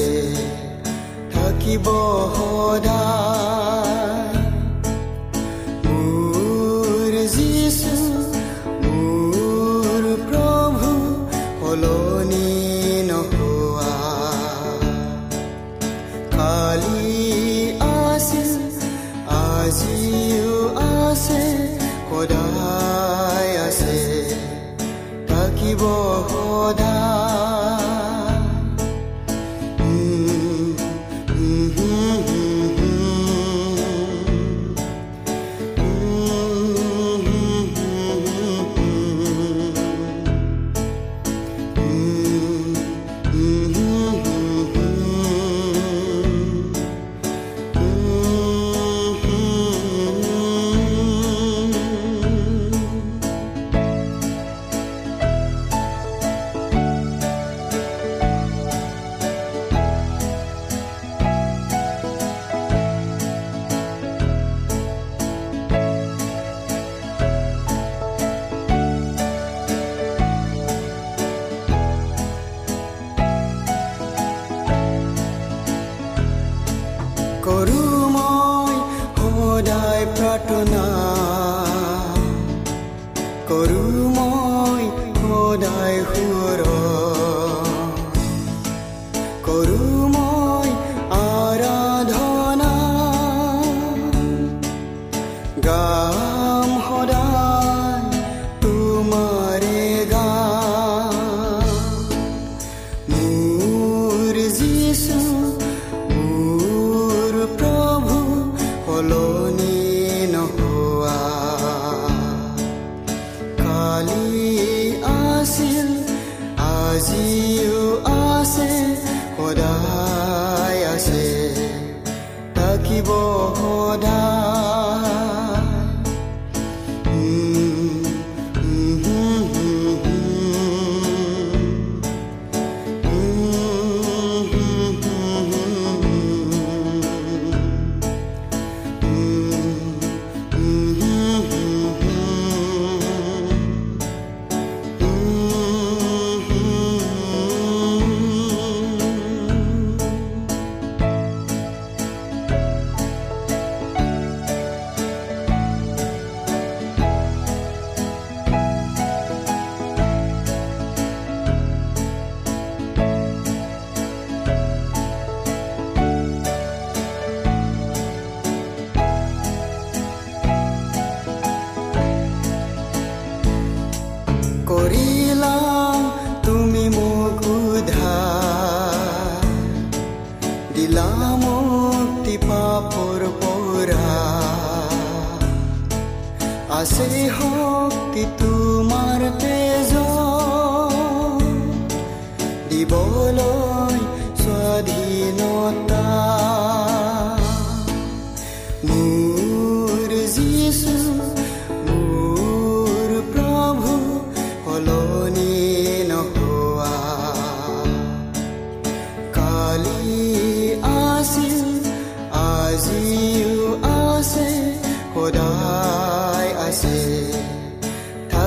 সলনি নহোৱা কালি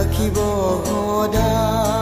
ৰাখিব সদা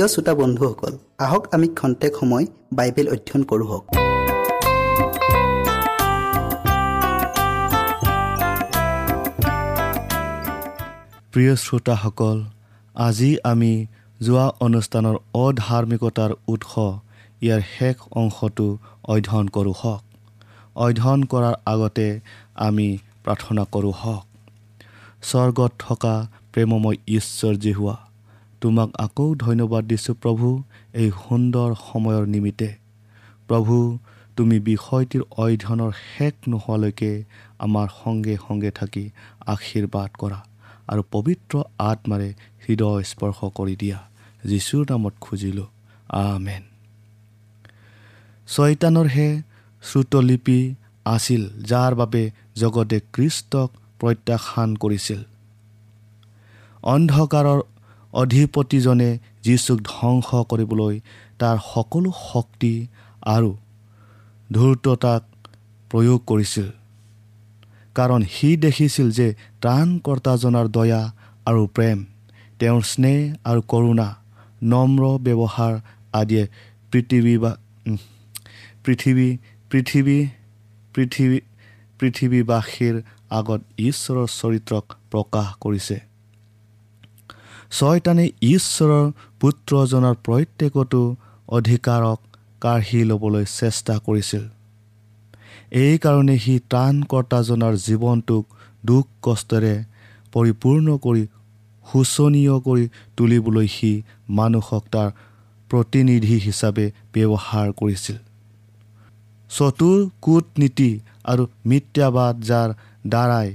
প্ৰিয় শ্ৰোতা বন্ধুসকল আহক আমি খন্তেক সময় বাইবেল অধ্যয়ন কৰোঁ প্ৰিয় শ্ৰোতাসকল আজি আমি যোৱা অনুষ্ঠানৰ অধাৰ্মিকতাৰ উৎস ইয়াৰ শেষ অংশটো অধ্যয়ন কৰোঁ হওক। অধ্যয়ন কৰাৰ আগতে আমি প্ৰাৰ্থনা কৰোঁ হওক। স্বৰ্গত থকা প্ৰেমময় ঈশ্বৰ যি হোৱা তোমাক আকৌ ধন্যবাদ দিছোঁ প্ৰভু এই সুন্দৰ সময়ৰ নিমিত্তে। প্ৰভু তুমি বিষয়টিৰ অধ্যয়নৰ শেষ নোহোৱালৈকে আমাৰ সংগে সংগে থাকি আশীৰ্বাদ কৰা আৰু পবিত্ৰ আত্মাৰে হৃদয় স্পৰ্শ কৰি দিয়া। যীশুৰ নামত খুজিলোঁ। আমেন। ছয়তানৰহে শ্ৰুতলিপি আছিল যাৰ বাবে জগতে কৃষ্টক প্ৰত্যাখ্যান কৰিছিল। অন্ধকাৰৰ অধিপতিজনে যীচুক ধ্বংস কৰিবলৈ তাৰ সকলো শক্তি আৰু ধূৰ্ততাক প্ৰয়োগ কৰিছিল। কাৰণ সি দেখিছিল যে ত্ৰাণকৰ্তাজনাৰ দয়া আৰু প্ৰেম তেওঁৰ স্নেহ আৰু কৰোণা নম্ৰ ব্যৱহাৰ আদিয়ে পৃথিৱী বা পৃথিৱী পৃথিৱী পৃথিৱী পৃথিৱীবাসীৰ আগত ঈশ্বৰৰ চৰিত্ৰক প্ৰকাশ কৰিছে। ছয়তানে ঈশ্বৰৰ পুত্ৰজনৰ প্ৰত্যেকটো অধিকাৰক কাঢ়ি ল'বলৈ চেষ্টা কৰিছিল। এইকাৰণে সি ত্ৰাণকৰ্তাজনৰ জীৱনটোক দুখ কষ্টেৰে পৰিপূৰ্ণ কৰি শোচনীয় কৰি তুলিবলৈ সি মানুহক তাৰ প্ৰতিনিধি হিচাপে ব্যৱহাৰ কৰিছিল। চতুৰ কূটনীতি আৰু মিথ্যাবাদ যাৰ দ্বাৰাই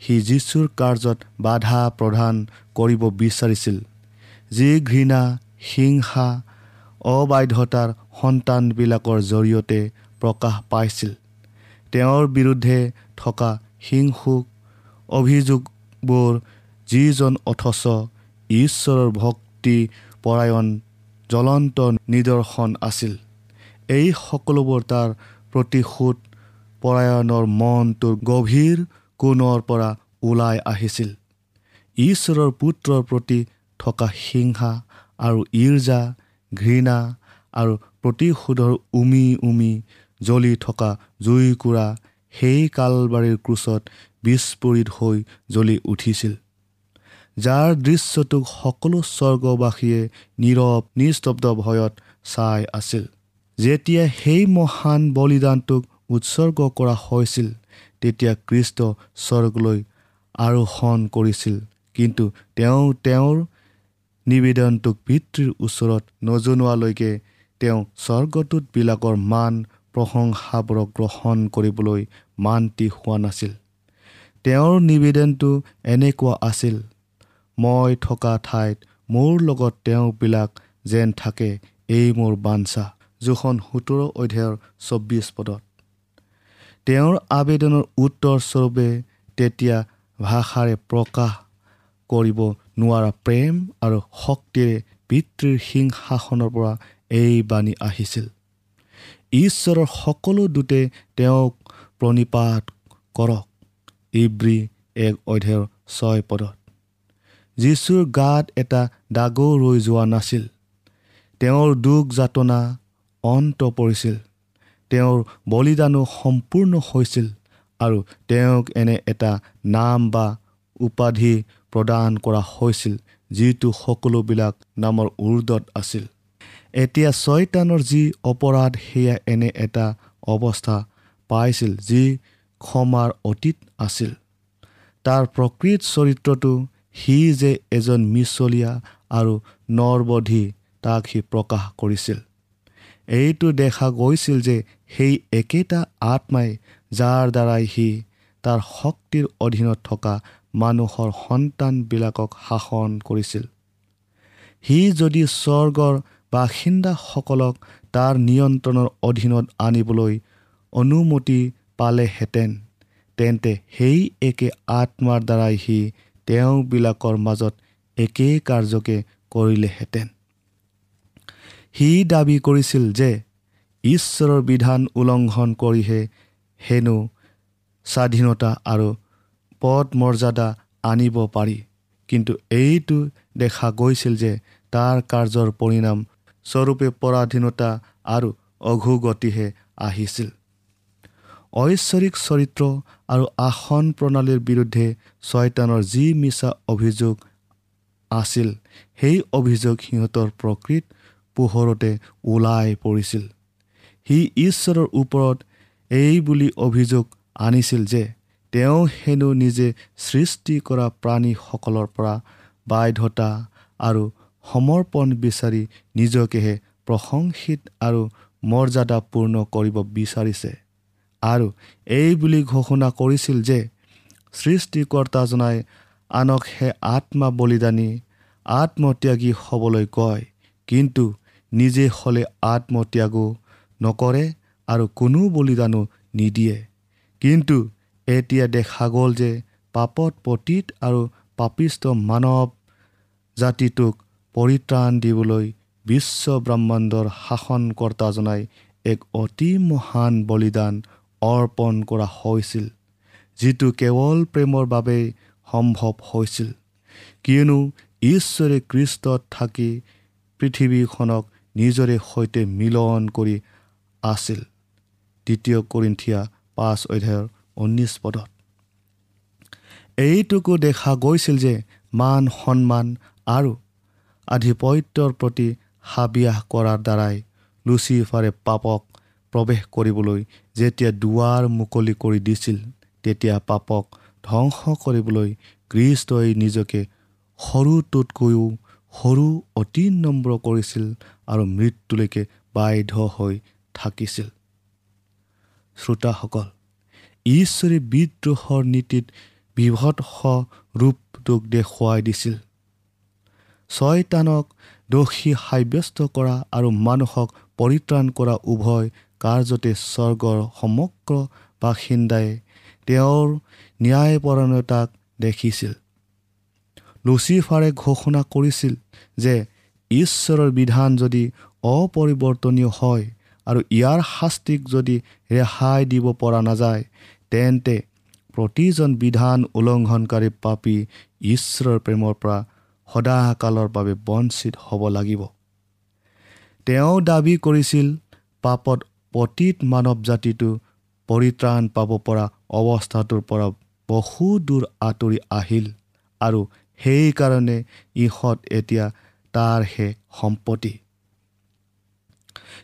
সি যীশুৰ কাৰ্যত বাধা প্ৰদান কৰিব বিচাৰিছিল যি ঘৃণা হিংসা অবাধ্যতাৰ সন্তানবিলাকৰ জৰিয়তে প্ৰকাশ পাইছিল। তেওঁৰ বিৰুদ্ধে থকা হিংসুক অভিযোগবোৰ যিজন অথচ ঈশ্বৰৰ ভক্তি পৰায়ণ জ্বলন্ত নিদৰ্শন আছিল এই সকলোবোৰ তাৰ প্ৰতিশোধ পৰায়ণৰ মনটোৰ গভীৰ কোণৰ পৰা ওলাই আহিছিল। ঈশ্বৰৰ পুত্ৰৰ প্ৰতি থকা হিংসা আৰু ঈৰ্জা ঘৃণা আৰু প্ৰতিশোধৰ উমি উমি জ্বলি থকা জুইকুৰা সেই কালবাৰীৰ ক্ৰোচত বিস্ফোৰিত হৈ জ্বলি উঠিছিল। যাৰ দৃশ্যটোক সকলো স্বৰ্গবাসীয়ে নীৰৱ নিস্তব্ধ ভয়ত চাই আছিল। যেতিয়া সেই মহান বলিদানটোক উৎসৰ্গ কৰা হৈছিল তেতিয়া কৃষ্ট স্বৰ্গলৈ আৰোহণ কৰিছিল। কিন্তু তেওঁ তেওঁৰ নিবেদনটোক পিতৃৰ ওচৰত নজনোৱালৈকে তেওঁ স্বৰ্গদূতবিলাকৰ মান প্ৰশংসাবোৰক গ্ৰহণ কৰিবলৈ মান্তি হোৱা নাছিল। তেওঁৰ নিবেদনটো এনেকুৱা আছিল মই থকা ঠাইত মোৰ লগত তেওঁবিলাক যেন থাকে এই মোৰ বাঞ্ছা জোখন সোতৰ অধ্যায়ৰ চৌব্বিছ পদত। তেওঁৰ আবেদনৰ উত্তৰস্বৰূপে তেতিয়া ভাষাৰে প্ৰকাশ কৰিব নোৱাৰা প্ৰেম আৰু শক্তিৰে পিতৃৰ সিংহাসনৰ পৰা এই বাণী আহিছিল। ঈশ্বৰৰ সকলো দূতে তেওঁক প্ৰণিপাত কৰক ইব্ৰী এক অধ্যায়ৰ ছয় পদত। যীশুৰ গাত এটা দাগো ৰৈ যোৱা নাছিল। তেওঁৰ দুখ যাতনা অন্ত পৰিছিল। তেওঁৰ বলিদানো সম্পূৰ্ণ হৈছিল আৰু তেওঁক এনে এটা নাম বা উপাধি প্ৰদান কৰা হৈছিল যিটো সকলোবিলাক নামৰ উৰ্দত আছিল। এতিয়া ছয়তানৰ যি অপৰাধ সেয়া এনে এটা অৱস্থা পাইছিল যি ক্ষমাৰ অতীত আছিল। তাৰ প্ৰকৃত চৰিত্ৰটো সি যে এজন মিছলীয়া আৰু নৰবধি তাক সি প্ৰকাশ কৰিছিল। এইটো দেখা গৈছিল যে সেই একেটা আত্মাই যাৰ দ্বাৰাই সি তাৰ শক্তিৰ অধীনত থকা মানুহৰ সন্তানবিলাকক শাসন কৰিছিল। সি যদি স্বৰ্গৰ বাসিন্দাসকলক তাৰ নিয়ন্ত্ৰণৰ অধীনত আনিবলৈ অনুমতি পালেহেঁতেন তেন্তে সেই একে আত্মাৰ দ্বাৰাই সি তেওঁবিলাকৰ মাজত একেই কাৰ্যকে কৰিলেহেঁতেন। সি দাবী কৰিছিল যে ঈশ্বৰৰ বিধান উলংঘন কৰিহে হেনো স্বাধীনতা আৰু পদ মৰ্যাদা আনিব পাৰি। কিন্তু এইটো দেখা গৈছিল যে তাৰ কাৰ্যৰ পৰিণাম স্বৰূপে পৰাধীনতা আৰু অঘোগতিহে আহিছিল। ঐশ্বৰিক চৰিত্ৰ আৰু আসন প্ৰণালীৰ বিৰুদ্ধে ছয়তানৰ যি মিছা অভিযোগ আছিল সেই অভিযোগ সিহঁতৰ প্ৰকৃত পোহৰতে ওলাই পৰিছিল। সি ঈশ্বৰৰ ওপৰত এই বুলি অভিযোগ আনিছিল যে তেওঁ হেনো নিজে সৃষ্টি কৰা প্ৰাণীসকলৰ পৰা বাধ্যতা আৰু সমৰ্পণ বিচাৰি নিজকেহে প্ৰশংসিত আৰু মৰ্যাদাপূৰ্ণ কৰিব বিচাৰিছে আৰু এই বুলি ঘোষণা কৰিছিল যে সৃষ্টিকৰ্তাজনাই আনক হে আত্মা বলিদানী আত্মত্যাগী হ'বলৈ কয়। কিন্তু নিজে হ'লে আত্মত্যাগো নকৰে আৰু কোনো বলিদানো নিদিয়ে। কিন্তু এতিয়া দেখা গ'ল যে পাপত পতীত আৰু পাপিষ্ট মানৱ জাতিটোক পৰিত্ৰাণ দিবলৈ বিশ্ব ব্ৰহ্মাণ্ডৰ শাসনকৰ্তাজনাই এক অতি মহান বলিদান অৰ্পণ কৰা হৈছিল যিটো কেৱল প্ৰেমৰ বাবেই সম্ভৱ হৈছিল। কিয়নো ঈশ্বৰে কৃষ্টত থাকি পৃথিৱীখনক নিজৰে সৈতে মিলন কৰি আছিল। দ্বিতীয় কৰিন্থিয়া পাঁচ অধ্যায়ৰ ঊনৈছ পদত। এইটোকো দেখা গৈছিল যে মান সন্মান আৰু আধিপত্যৰ প্ৰতি হাবিয়াস কৰাৰ দ্বাৰাই লুচিফাৰে পাপক প্ৰৱেশ কৰিবলৈ যেতিয়া দুৱাৰ মুকলি কৰি দিছিল তেতিয়া পাপক ধ্বংস কৰিবলৈ কৃষ্টই নিজকে সৰুটোতকৈও সৰু অতি নম্ৰ কৰিছিল আৰু মৃত্যুলৈকে বাধ্য হৈ থাকিছিল। শ্ৰোতাসকল ঈশ্বৰে বিদ্ৰোহৰ নীতিত বিভৎস ৰূপটোক দেখুৱাই দিছিল। ছয়তানক দোষী সাব্যস্ত কৰা আৰু মানুহক পৰিত্ৰাণ কৰা উভয় কাৰ্যতে স্বৰ্গৰ সমগ্ৰ বাসিন্দাই তেওঁৰ ন্যায়পৰণতাক দেখিছিল। লুচিফাৰে ঘোষণা কৰিছিল যে ঈশ্বৰৰ বিধান যদি অপৰিৱৰ্তনীয় হয় আৰু ইয়াৰ শাস্তিক যদি ৰেহাই দিব পৰা নাযায় তেন্তে প্ৰতিজন বিধান উলংঘনকাৰী পাপী ঈশ্বৰৰ প্ৰেমৰ পৰা সদাকালৰ বাবে বঞ্চিত হ'ব লাগিব। তেওঁ দাবী কৰিছিল পাপত পতীত মানৱ জাতিটো পৰিত্ৰাণ পাব পৰা অৱস্থাটোৰ পৰা বহু দূৰ আঁতৰি আহিল আৰু সেইকাৰণে ইহঁত এতিয়া তাৰহে সম্পত্তি।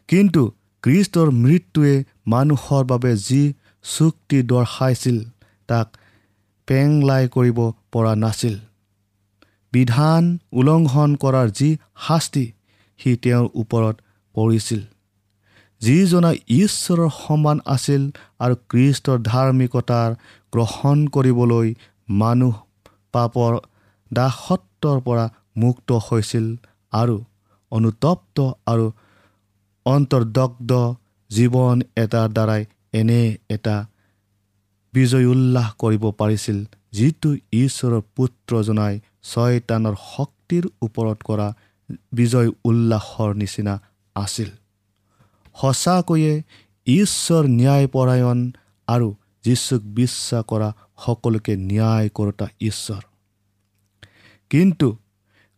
কিন্তু কৃষ্টৰ মৃত্যুৱে মানুহৰ বাবে যি চুক্তি দৰ্শাইছিল তাক পেংলাই কৰিব পৰা নাছিল। বিধান উলংঘন কৰাৰ যি শাস্তি সি তেওঁৰ ওপৰত পৰিছিল। যিজনা ঈশ্বৰৰ সমান আছিল আৰু কৃষ্টৰ ধাৰ্মিকতাৰ গ্ৰহণ কৰিবলৈ মানুহ পাপৰ দাসত্বৰ পৰা মুক্ত হৈছিল আৰু অনুতপ্ত আৰু অন্তৰ্দগ্ধ জীৱন এটাৰ দ্বাৰাই এনে এটা বিজয় উল্লাস কৰিব পাৰিছিল যিটো ঈশ্বৰৰ পুত্ৰজনাই ছয়তানৰ শক্তিৰ ওপৰত কৰা বিজয় উল্লাসৰ নিচিনা আছিল। সঁচাকৈয়ে ঈশ্বৰ ন্যায়পৰায়ণ আৰু যীচুক বিশ্বাস কৰা সকলোকে ন্যায় কৰোতা ঈশ্বৰ। কিন্তু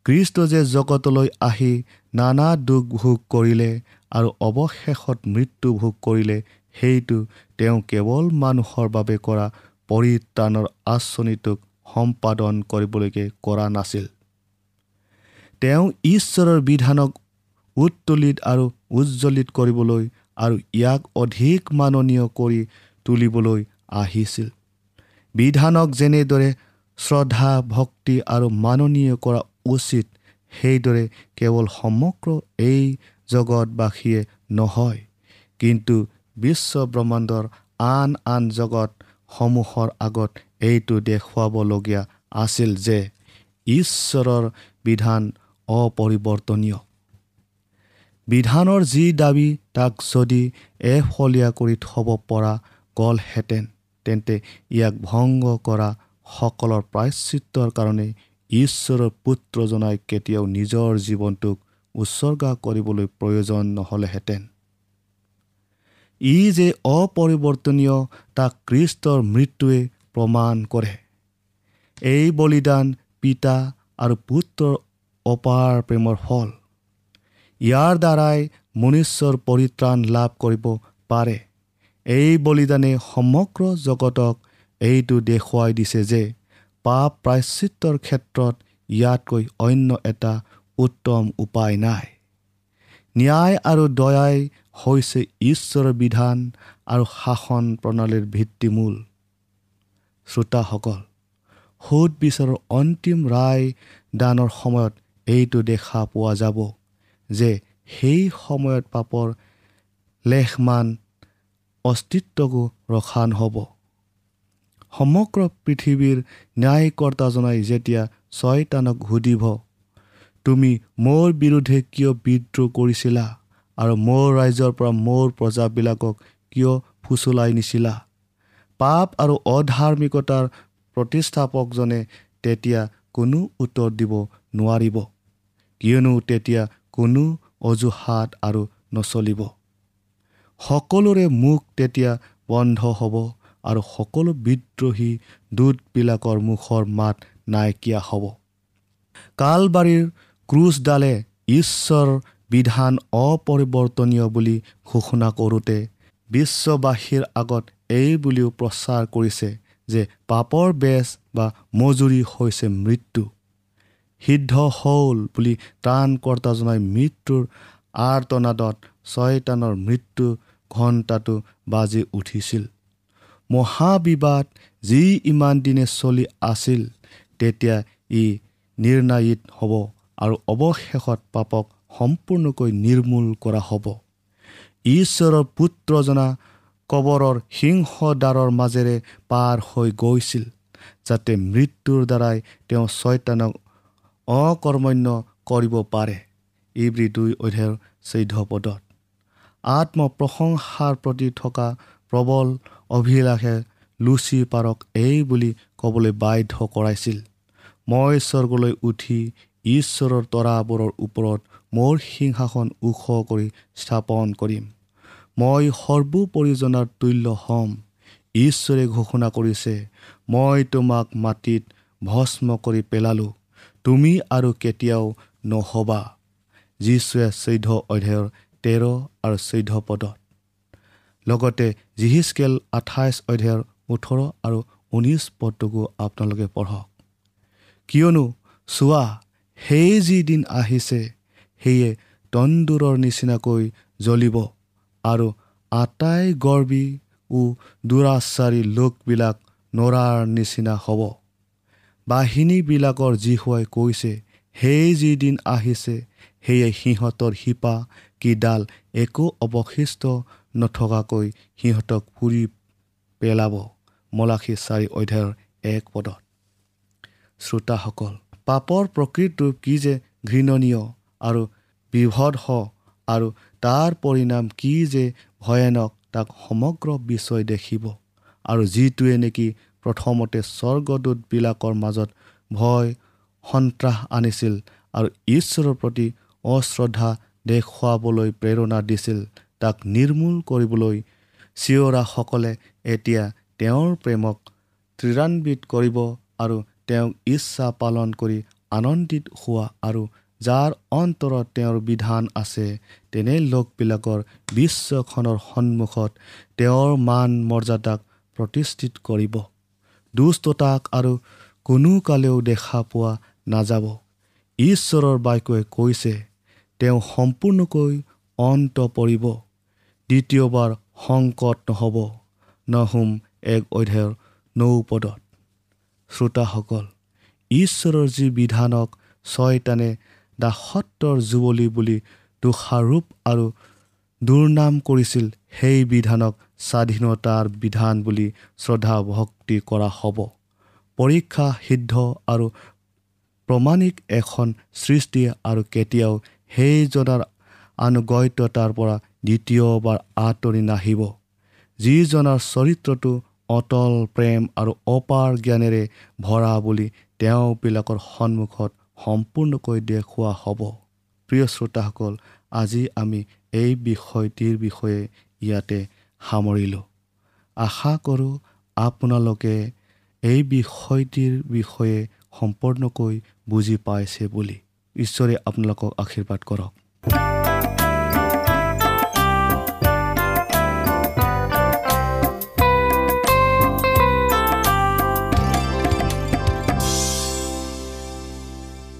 কৃষ্ট যে জগতলৈ আহি নানা দুখ ভোগ কৰিলে আৰু অৱশেষত মৃত্যু ভোগ কৰিলে সেইটো তেওঁ কেৱল মানুহৰ বাবে কৰা পৰিত্ৰাণৰ আঁচনিটোক সম্পাদন কৰিবলৈকে কৰা নাছিল। তেওঁ ঈশ্বৰৰ বিধানক উত্তোলিত আৰু উজ্জ্বলিত কৰিবলৈ আৰু ইয়াক অধিক মাননীয় কৰি তুলিবলৈ আহিছিল। বিধানক যেনেদৰে শ্ৰদ্ধা ভক্তি আৰু মাননীয় কৰা উচিত সেইদৰে কেৱল সমগ্ৰ এই জগতবাসীয়ে নহয় কিন্তু বিশ্ব ব্ৰহ্মাণ্ডৰ আন আন জগতসমূহৰ আগত এইটো দেখুৱাবলগীয়া আছিল যে ঈশ্বৰৰ বিধান অপৰিৱৰ্তনীয়। বিধানৰ যি দাবী তাক যদি এফলীয়া কৰি থ'ব পৰা গ'লহেঁতেন তেন্তে ইয়াক ভংগ কৰা সকলৰ প্ৰায়চিত্ৰৰ কাৰণে ঈশ্বৰৰ পুত্ৰজনাই কেতিয়াও নিজৰ জীৱনটোক উৎসৰ্গা কৰিবলৈ প্ৰয়োজন নহ'লেহেঁতেন। ই যে অপৰিৱৰ্তনীয় তাক খ্ৰীষ্টৰ মৃত্যুৱে প্ৰমাণ কৰে। এই বলিদান পিতা আৰু পুত্ৰৰ অপাৰ প্ৰেমৰ ফল। ইয়াৰ দ্বাৰাই মনুষ্যৰ পৰিত্ৰাণ লাভ কৰিব পাৰে। এই বলিদানে সমগ্ৰ জগতক এইটো দেখুৱাই দিছে যে পাপ প্ৰায়চিত্ৰৰ ক্ষেত্ৰত ইয়াতকৈ অন্য এটা উত্তম উপায় নাই। ন্যায় আৰু দয়াই হৈছে ঈশ্বৰৰ বিধান আৰু শাসন প্ৰণালীৰ ভিত্তিমূল। শ্ৰোতাসকল সোধ বিচাৰৰ অন্তিম ৰায় দানৰ সময়ত এইটো দেখা পোৱা যাব যে সেই সময়ত পাপৰ লেখমান অস্তিত্বকো ৰখা নহ'ব সমগ্ৰ পৃথিৱীৰ ন্যায়কৰ্তাজনাই যেতিয়া ছয়তানক সুধিব তুমি মোৰ বিৰুদ্ধে কিয় বিদ্ৰোহ কৰিছিলা আৰু মোৰ ৰাইজৰ পৰা মোৰ প্ৰজাবিলাকক কিয় ফুচলাই নিছিলা? পাপ আৰু অধাৰ্মিকতাৰ প্ৰতিষ্ঠাপকজনে তেতিয়া কোনো উত্তৰ দিব নোৱাৰিব কিয়নো তেতিয়া কোনো অজুহাত আৰু নচলিব। সকলোৰে মুখ তেতিয়া বন্ধ হ'ব। আৰু সকলো বিদ্ৰোহী দূতবিলাকৰ মুখৰ মাত নাইকিয়া হ'ব। কালবাৰীৰ ক্ৰুচডালে ঈশ্বৰ বিধান অপৰিৱৰ্তনীয় বুলি ঘোষণা কৰোঁতে বিশ্ববাসীৰ আগত এই বুলিও প্ৰচাৰ কৰিছে যে পাপৰ বেজ বা মজুৰি হৈছে মৃত্যু। সিদ্ধ হ'ল বুলি ত্ৰাণকৰ্তাজনাই মৃত্যুৰ আৰ্তনাদত ছয়তানৰ মৃত্যু ঘণ্টাটো বাজি উঠিছিল। মহাবিবাদ যি ইমান দিনে চলি আছিল তেতিয়া ই নিৰ্ণায়িত হ'ব আৰু অৱশেষত পাপক সম্পূৰ্ণকৈ নিৰ্মূল কৰা হ'ব। ঈশ্বৰৰ পুত্ৰজনা কবৰৰ সিংহদ্বাৰৰ মাজেৰে পাৰ হৈ গৈছিল যাতে মৃত্যুৰ দ্বাৰাই তেওঁ ছয়তানক অকৰ্মণ্য কৰিব পাৰে। ইব্ৰী দুই অধ্যায়ৰ চৈধ্য পদত। আত্মপ্ৰশংসাৰ প্ৰতি থকা প্ৰবল অভিলাষে লুচি পাৰক এই বুলি ক'বলৈ বাধ্য কৰাইছিল। মই স্বৰ্গলৈ উঠি ঈশ্বৰৰ তৰাবোৰৰ ওপৰত মোৰ সিংহাসন ওখ কৰি স্থাপন কৰিম। মই সৰ্বোপৰিজনাৰ তুল্য হ'ম। ঈশ্বৰে ঘোষণা কৰিছে মই তোমাক মাটিত ভস্ম কৰি পেলালোঁ। তুমি আৰু কেতিয়াও নহ'বা। যীশুৱে চৈধ্য অধ্যায়ৰ তেৰ আৰু চৈধ্য পদত লগতে জিহিচকেল আঠাইছ অধ্যায়ৰ ওঠৰ আৰু ঊনৈছ পদটোকো আপোনালোকে পঢ়ক। কিয়নো চোৱা সেই যি দিন আহিছে সেয়ে তন্দুৰৰ নিচিনাকৈ জ্বলিব আৰু আটাই গৰ্বী ও দুৰাচাৰী লোকবিলাক নৰাৰ নিচিনা হ'ব। বাহিনীবিলাকৰ জীহুৱাই কৈছে সেই যি দিন আহিছে সেয়ে সিহঁতৰ শিপা কি ডাল একো অৱশিষ্ট নথকাকৈ সিহঁতক ফুৰি পেলাব। মলাখী চাৰি অধ্যায়ৰ এক পদত। শ্ৰোতাসকল পাপৰ প্ৰকৃতিটো কি যে ঘৃণনীয় আৰু বিভৎস আৰু তাৰ পৰিণাম কি যে ভয়ানক তাক সমগ্ৰ বিশ্বই দেখিব আৰু যিটোৱে নেকি প্ৰথমতে স্বৰ্গদূতবিলাকৰ মাজত ভয় সন্ত্ৰাস আনিছিল আৰু ঈশ্বৰৰ প্ৰতি অশ্ৰদ্ধা দেখুৱাবলৈ প্ৰেৰণা দিছিল তাক নিৰ্মূল কৰিবলৈ চিঞৰাসকলে এতিয়া তেওঁৰ প্ৰেমক ত্ৰিৰান্বিত কৰিব আৰু তেওঁক ইচ্ছা পালন কৰি আনন্দিত হোৱা আৰু যাৰ অন্তৰত তেওঁৰ বিধান আছে তেনে লোকবিলাকৰ বিশ্বখনৰ সন্মুখত তেওঁৰ মান মৰ্যাদাক প্ৰতিষ্ঠিত কৰিব। দুষ্টতাক আৰু কোনো কালেও দেখা পোৱা নাযাব। ঈশ্বৰৰ বাক্যই কৈছে তেওঁ সম্পূৰ্ণকৈ অন্ত পৰিব। দ্বিতীয়বাৰ সংকট নহ'ব নহুম এক অধ্যায়ৰ নৌপদত শ্ৰোতাসকল ঈশ্বৰৰ যি বিধানক ছয়তানে দাসত্বৰ যুৱলী বুলি দোষাৰোপ আৰু দুৰ্নাম কৰিছিল সেই বিধানক স্বাধীনতাৰ বিধান বুলি শ্ৰদ্ধা ভক্তি কৰা হ'ব। পৰীক্ষা সিদ্ধ আৰু প্ৰমাণিক এখন সৃষ্টি আৰু কেতিয়াও সেইজনাৰ আনুগত্যতাৰ পৰা দ্বিতীয়বাৰ আঁতৰি নাহিব যিজনাৰ চৰিত্ৰটো অটল প্ৰেম আৰু অপাৰ জ্ঞানেৰে ভৰা বুলি তেওঁবিলাকৰ সন্মুখত সম্পূৰ্ণকৈ দেখুওৱা হ'ব। প্ৰিয় শ্ৰোতাসকল আজি আমি এই বিষয়টিৰ বিষয়ে ইয়াতে সামৰিলোঁ। আশা কৰোঁ আপোনালোকে এই বিষয়টিৰ বিষয়ে সম্পূৰ্ণকৈ বুজি পাইছে বুলি। ঈশ্বৰে আপোনালোকক আশীৰ্বাদ কৰক।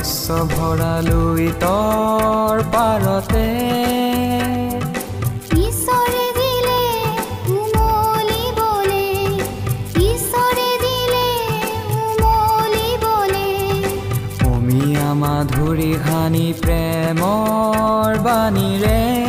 শস্য ভৰালো ইতৰ পাৰতে। মাধুৰী সানি প্ৰেমৰ বাণীৰে।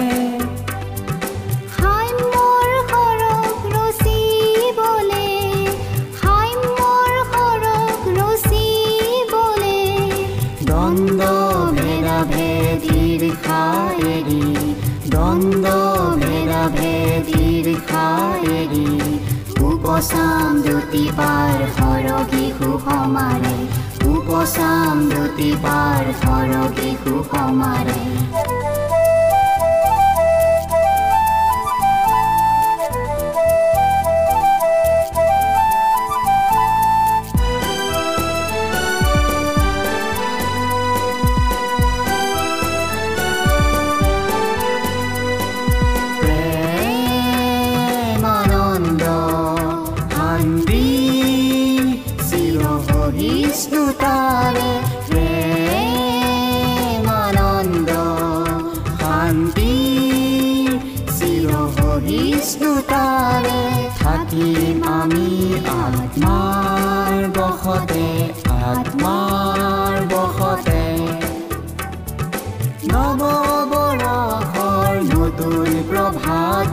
উপচাম পাৰ সৰগী সুসমাৰে উপচাম পাৰ সৰগী সুসমাৰে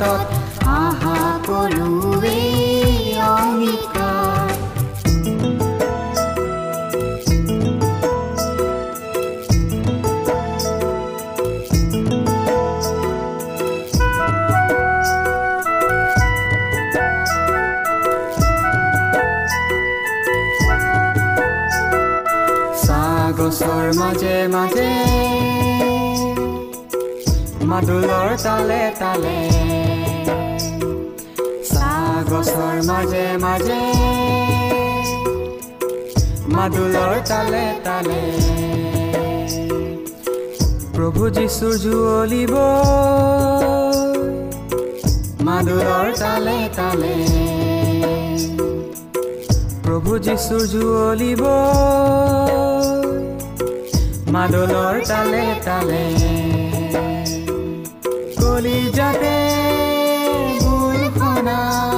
আশা কৰোৱেই অংগীকাৰ চাহ গছৰ মাজে মাজে মাদুলৰ তালে তালে মাজে মাজে। মাদুলৰ তালে তালে। প্ৰভু যীশুৰ জুৱলিব মাদুলৰ তালে তালে। প্ৰভু যীশুৰ জুৱলিব মাদলৰ তালে তালে। গোল খনা কলিজাতে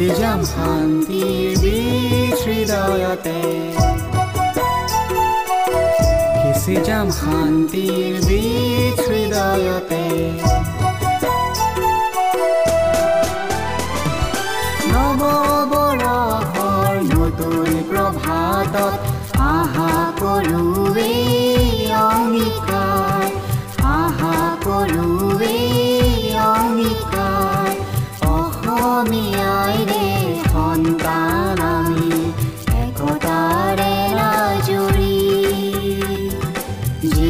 시장 산디 비트리다야테 시장 산디 비트리다야테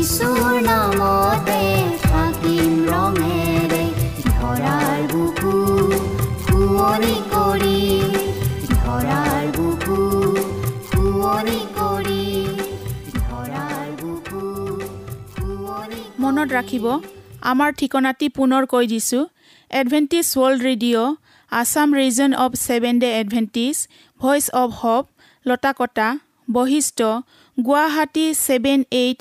যিচুৰ নামতে থাকিম ৰঙেৰে ধৰাৰ বুকু শুৱনি কৰি ধৰাৰ বুকু শুৱনি কৰি ধৰাৰ বুকু মনত ৰাখিব আমাৰ ঠিকনাটি পুনৰ কৈ দিছোঁ। Adventist World Radio' Assam region of seven day Adventist voice of hope Latakata Basistha Guwahati seven eight